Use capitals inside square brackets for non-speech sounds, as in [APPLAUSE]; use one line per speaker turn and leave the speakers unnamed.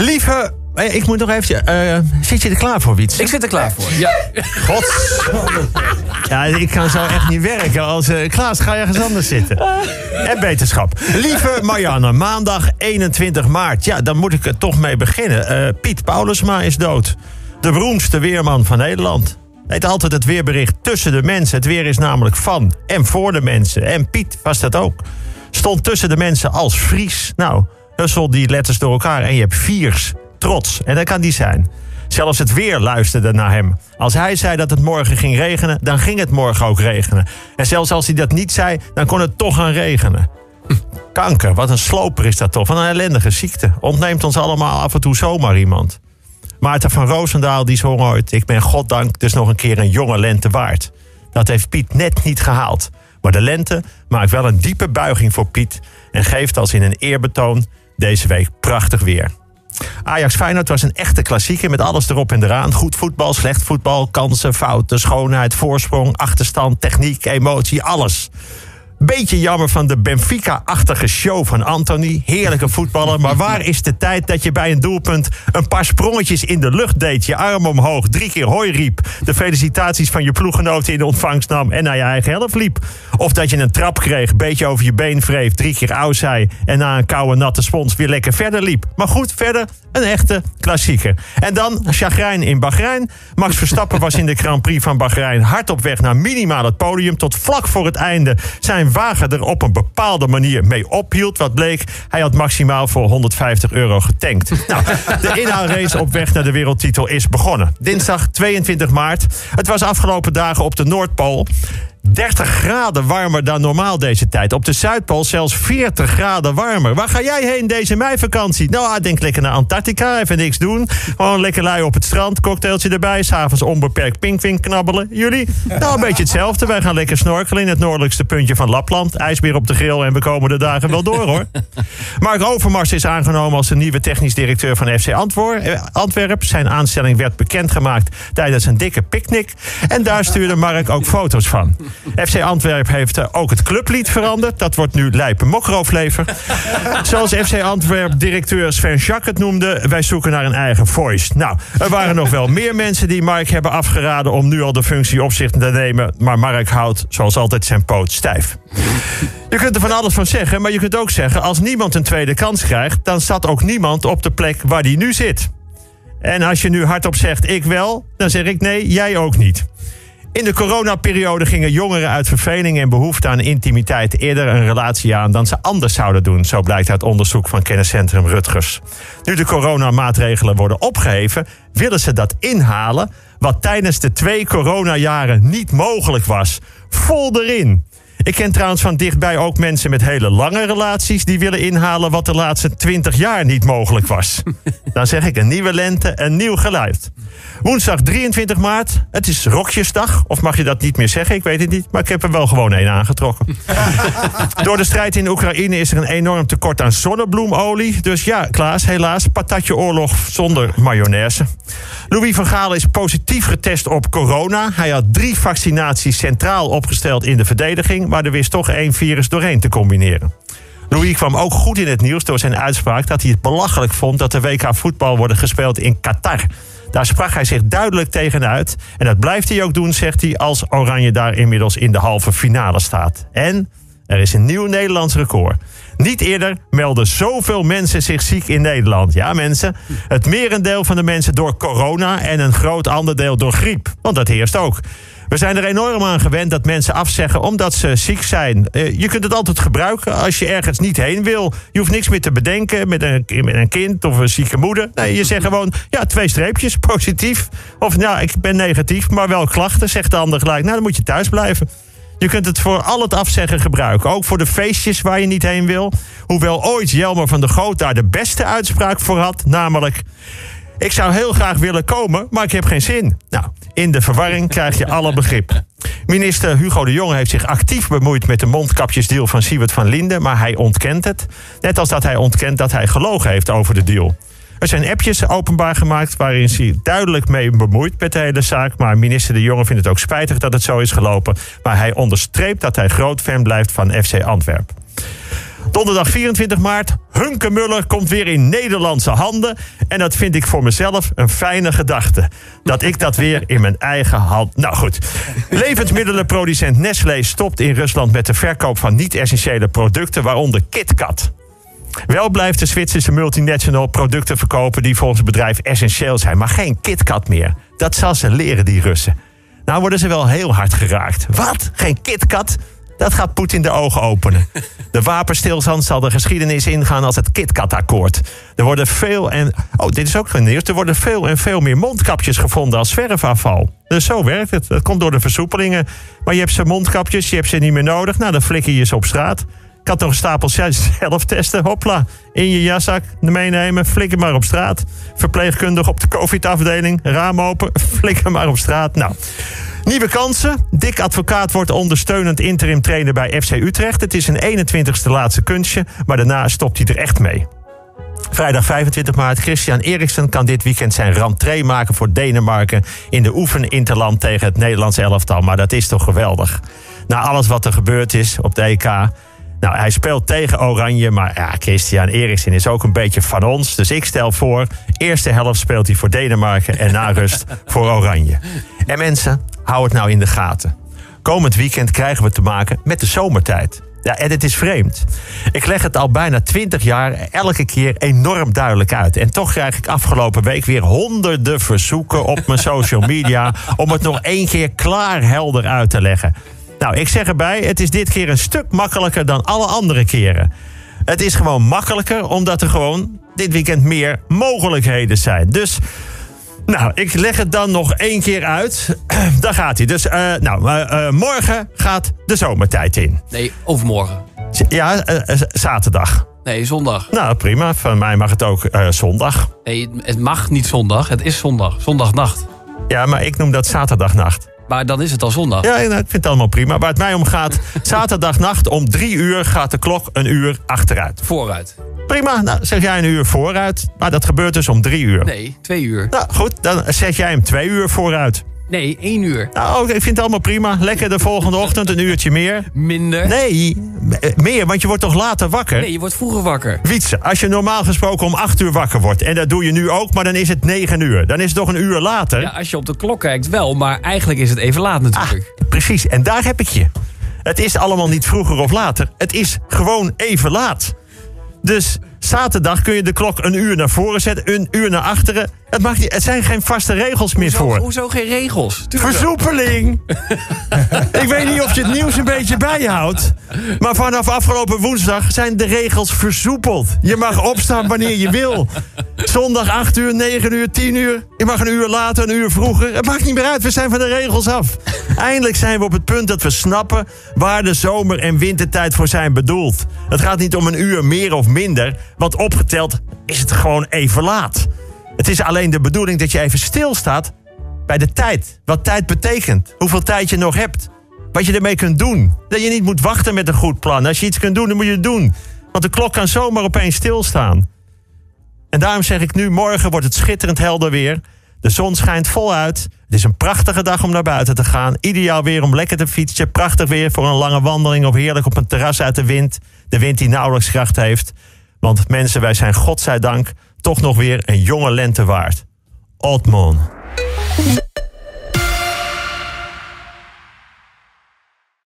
Lieve, eh, ik moet nog even. eh, zit je er klaar voor, Wiets?
Ik zit er klaar voor. Ja. [LAUGHS]
God. Ja, ik kan zo echt niet werken. Als eh, Klaas, ga je ergens anders zitten. En beterschap. Lieve Marianne, maandag 21 maart. Ja, dan moet ik er toch mee beginnen. Piet Paulusma is dood. De beroemdste weerman van Nederland. Heet altijd het weerbericht tussen de mensen. Het weer is namelijk van en voor de mensen. En Piet was dat ook. Stond tussen de mensen als Fries. Nou, hussel die letters door elkaar en je hebt viers. Trots. En dat kan die zijn. Zelfs het weer luisterde naar hem. Als hij zei dat het morgen ging regenen, dan ging het morgen ook regenen. En zelfs als hij dat niet zei, dan kon het toch gaan regenen. Kanker, wat een sloper is dat toch? Wat een ellendige ziekte. Ontneemt ons allemaal af en toe zomaar iemand. Maarten van Roosendaal die zong ooit... Ik ben goddank dus nog een keer een jonge lente waard. Dat heeft Piet net niet gehaald. Maar de lente maakt wel een diepe buiging voor Piet... en geeft als in een eerbetoon deze week prachtig weer. Ajax Feyenoord was een echte klassieker met alles erop en eraan. Goed voetbal, slecht voetbal, kansen, fouten, schoonheid, voorsprong, achterstand, techniek, emotie, alles. Beetje jammer van de Benfica-achtige show van Anthony. Heerlijke voetballer, maar waar is de tijd dat je bij een doelpunt een paar sprongetjes in de lucht deed, je arm omhoog, drie keer hoi riep, de felicitaties van je ploeggenoten in ontvangst nam en naar je eigen helft liep? Of dat je een trap kreeg, beetje over je been wreef, drie keer au zei en na een koude natte spons weer lekker verder liep. Maar goed, verder een echte klassieker. En dan chagrijn in Bahrein. Max Verstappen was in de Grand Prix van Bahrein hard op weg naar minimaal het podium. Tot vlak voor het einde zijn wagen er op een bepaalde manier mee ophield. Wat bleek, hij had maximaal voor 150 euro getankt. [LAUGHS] Nou, de inhaalrace op weg naar de wereldtitel is begonnen. Dinsdag 22 maart. Het was afgelopen dagen op de Noordpool. 30 graden warmer dan normaal deze tijd. Op de Zuidpool zelfs 40 graden warmer. Waar ga jij heen deze meivakantie? Nou, ik denk lekker naar Antarctica, even niks doen. Gewoon lekker lui op het strand, cocktailtje erbij. S'avonds onbeperkt pinkvink knabbelen. Jullie? Nou, een beetje hetzelfde. Wij gaan lekker snorkelen in het noordelijkste puntje van Lapland. IJsbeer op de grill en we komen de dagen wel door, hoor. [LAUGHS] Mark Overmars is aangenomen als de nieuwe technisch directeur van FC eh, Antwerp. Zijn aanstelling werd bekendgemaakt tijdens een dikke picknick. En daar stuurde Mark ook foto's van. FC Antwerp heeft eh, ook het clublied veranderd. Dat wordt nu Lijpen Mokrooflever. Zoals FC Antwerp-directeur Sven Jacques het noemde... wij zoeken naar een eigen voice. Nou, er waren nog wel meer mensen die Mark hebben afgeraden... om nu al de functie op zich te nemen. Maar Mark houdt, zoals altijd, zijn poot stijf. Je kunt er van alles van zeggen, maar je kunt ook zeggen... als niemand een tweede kans krijgt... dan staat ook niemand op de plek waar die nu zit. En als je nu hardop zegt ik wel, dan zeg ik nee, jij ook niet. In de coronaperiode gingen jongeren uit verveling en behoefte aan intimiteit eerder een relatie aan dan ze anders zouden doen. Zo blijkt uit onderzoek van kenniscentrum Rutgers. Nu de coronamaatregelen worden opgeheven, willen ze dat inhalen wat tijdens de twee coronajaren niet mogelijk was. Vol erin. Ik ken trouwens van dichtbij ook mensen met hele lange relaties die willen inhalen wat de laatste 20 jaar niet mogelijk was. [LAUGHS] Dan zeg ik een nieuwe lente, een nieuw geluid. Woensdag 23 maart, het is Rokjesdag. Of mag je dat niet meer zeggen? Ik weet het niet. Maar ik heb er wel gewoon één aangetrokken. [LAUGHS] Door de strijd in Oekraïne is er een enorm tekort aan zonnebloemolie. Dus ja, Klaas, helaas, patatje oorlog zonder mayonaise. Louis van Gaal is positief getest op corona. Hij had drie vaccinaties centraal opgesteld in de verdediging... maar er wist toch één virus doorheen te combineren. Louis kwam ook goed in het nieuws door zijn uitspraak dat hij het belachelijk vond dat de WK voetbal worden gespeeld in Qatar. Daar sprak hij zich duidelijk tegen uit. En dat blijft hij ook doen, zegt hij, als Oranje daar inmiddels in de halve finale staat. En er is een nieuw Nederlands record. Niet eerder melden zoveel mensen zich ziek in Nederland. Ja, mensen. Het merendeel van de mensen door corona en een groot ander deel door griep. Want dat heerst ook. We zijn er enorm aan gewend dat mensen afzeggen omdat ze ziek zijn. Eh, je kunt het altijd gebruiken als je ergens niet heen wil. Je hoeft niks meer te bedenken met een, met een kind of een zieke moeder. Nee, je zegt gewoon, ja, twee streepjes, [LAUGHS] positief. Of, nou, ik ben negatief, maar wel klachten, zegt de ander gelijk. Nou, dan moet je thuis blijven. Je kunt het voor al het afzeggen gebruiken. Ook voor de feestjes waar je niet heen wil. Hoewel ooit Jelmer van der Goot daar de beste uitspraak voor had. Namelijk, ik zou heel graag willen komen, maar ik heb geen zin. Nou, in de verwarring krijg je alle begrip. Minister Hugo de Jonge heeft zich actief bemoeid met de mondkapjesdeal van Siewert van Linden, maar hij ontkent het. Net als dat hij ontkent dat hij gelogen heeft over de deal. Er zijn appjes openbaar gemaakt waarin hij duidelijk mee bemoeit met de hele zaak. Maar minister De Jonge vindt het ook spijtig dat het zo is gelopen. Maar hij onderstreept dat hij groot fan blijft van FC Antwerpen. Donderdag 24 maart. Hunke Muller komt weer in Nederlandse handen. En dat vind ik voor mezelf een fijne gedachte. Dat ik dat weer in mijn eigen hand. Nou goed. Levensmiddelenproducent Nestlé stopt in Rusland met de verkoop van niet-essentiële producten, waaronder KitKat. Wel blijft de Zwitserse multinational producten verkopen die volgens het bedrijf essentieel zijn, maar geen KitKat meer. Dat zal ze leren, die Russen. Nou worden ze wel heel hard geraakt. Wat? Geen KitKat? Dat gaat Poetin de ogen openen. De wapenstilstand zal de geschiedenis ingaan als het KitKat-akkoord. Er worden veel en. Oh, dit is ook geen nieuws. Er worden veel en veel meer mondkapjes gevonden als zwerfafval. Dus zo werkt het. Dat komt door de versoepelingen. Maar je hebt ze mondkapjes, je hebt ze niet meer nodig. Nou, dan flikker je ze op straat. Had nog een stapel [LAUGHS] zelf testen. Hopla, in je jaszak meenemen. Flikker maar op straat. Verpleegkundig op de COVID-afdeling. Raam open. [LAUGHS] Flikker maar op straat. Nou. Nieuwe kansen. Dick Advocaat wordt ondersteunend interim trainer bij FC Utrecht. Het is een 21ste laatste kunstje, maar daarna stopt hij er echt mee. Vrijdag 25 maart. Christian Eriksen kan dit weekend zijn rentree maken voor Denemarken in de oefen-interland tegen het Nederlandse elftal. Maar dat is toch geweldig. Na alles wat er gebeurd is op de EK. Nou, hij speelt tegen Oranje, maar ja, Christian Eriksen is ook een beetje van ons. Dus ik stel voor, eerste helft speelt hij voor Denemarken en na rust [LAUGHS] voor Oranje. En mensen, hou het nou in de gaten. Komend weekend krijgen we te maken met de zomertijd. Ja, en het is vreemd. Ik leg het al bijna twintig jaar elke keer enorm duidelijk uit. En toch krijg ik afgelopen week weer honderden verzoeken op mijn social media... [LAUGHS] om het nog één keer klaar helder uit te leggen. Nou, ik zeg erbij, het is dit keer een stuk makkelijker dan alle andere keren. Het is gewoon makkelijker omdat er gewoon dit weekend meer mogelijkheden zijn. Dus nou, ik leg het dan nog één keer uit. [CLEARS THROAT] Daar gaat hij. Dus uh, nou, uh, morgen gaat de zomertijd in.
Nee, overmorgen.
Ja, zaterdag.
Nee, zondag.
Nou, prima. Van mij mag het ook zondag.
Nee, het mag niet zondag. Het is zondag. Zondagnacht.
Ja, maar ik noem dat zaterdagnacht.
Maar dan is het al zondag.
Ja, nou, ik vind het allemaal prima. Waar het mij om gaat, [LAUGHS] zaterdagnacht om drie uur gaat de klok een uur achteruit.
Vooruit.
Prima, nou zeg jij een uur vooruit. Maar dat gebeurt dus om drie uur.
Nee, twee uur.
Nou goed, dan zet jij hem twee uur vooruit.
Nee, één uur.
Nou, ik vind het allemaal prima. Lekker de volgende ochtend een uurtje meer.
Minder?
Nee, meer, want je wordt toch later wakker?
Nee, je wordt vroeger wakker.
Wietse, als je normaal gesproken om acht uur wakker wordt... en dat doe je nu ook, maar dan is het negen uur. Dan is het toch een uur later?
Ja, als je op de klok kijkt wel, maar eigenlijk is het even laat natuurlijk.
Ah, precies, en daar heb ik je. Het is allemaal niet vroeger of later. Het is gewoon even laat. Dus zaterdag kun je de klok een uur naar voren zetten, een uur naar achteren. Het, mag niet, het zijn geen vaste regels meer
hoezo,
voor.
Hoezo geen regels?
Versoepeling! [LAUGHS] ik weet niet of je het nieuws een beetje bijhoudt. Maar vanaf afgelopen woensdag zijn de regels versoepeld. Je mag opstaan wanneer je wil. Zondag 8 uur, 9 uur, 10 uur. Je mag een uur later, een uur vroeger. Het maakt niet meer uit, we zijn van de regels af. Eindelijk zijn we op het punt dat we snappen waar de zomer- en wintertijd voor zijn bedoeld. Het gaat niet om een uur meer of minder, want opgeteld is het gewoon even laat. Het is alleen de bedoeling dat je even stilstaat bij de tijd. Wat tijd betekent. Hoeveel tijd je nog hebt. Wat je ermee kunt doen. Dat je niet moet wachten met een goed plan. Als je iets kunt doen, dan moet je het doen. Want de klok kan zomaar opeens stilstaan. En daarom zeg ik nu, morgen wordt het schitterend helder weer. De zon schijnt voluit. Het is een prachtige dag om naar buiten te gaan. Ideaal weer om lekker te fietsen. Prachtig weer voor een lange wandeling of heerlijk op een terras uit de wind. De wind die nauwelijks kracht heeft. Want mensen, wij zijn godzijdank toch nog weer een jonge lente waard. Oldman.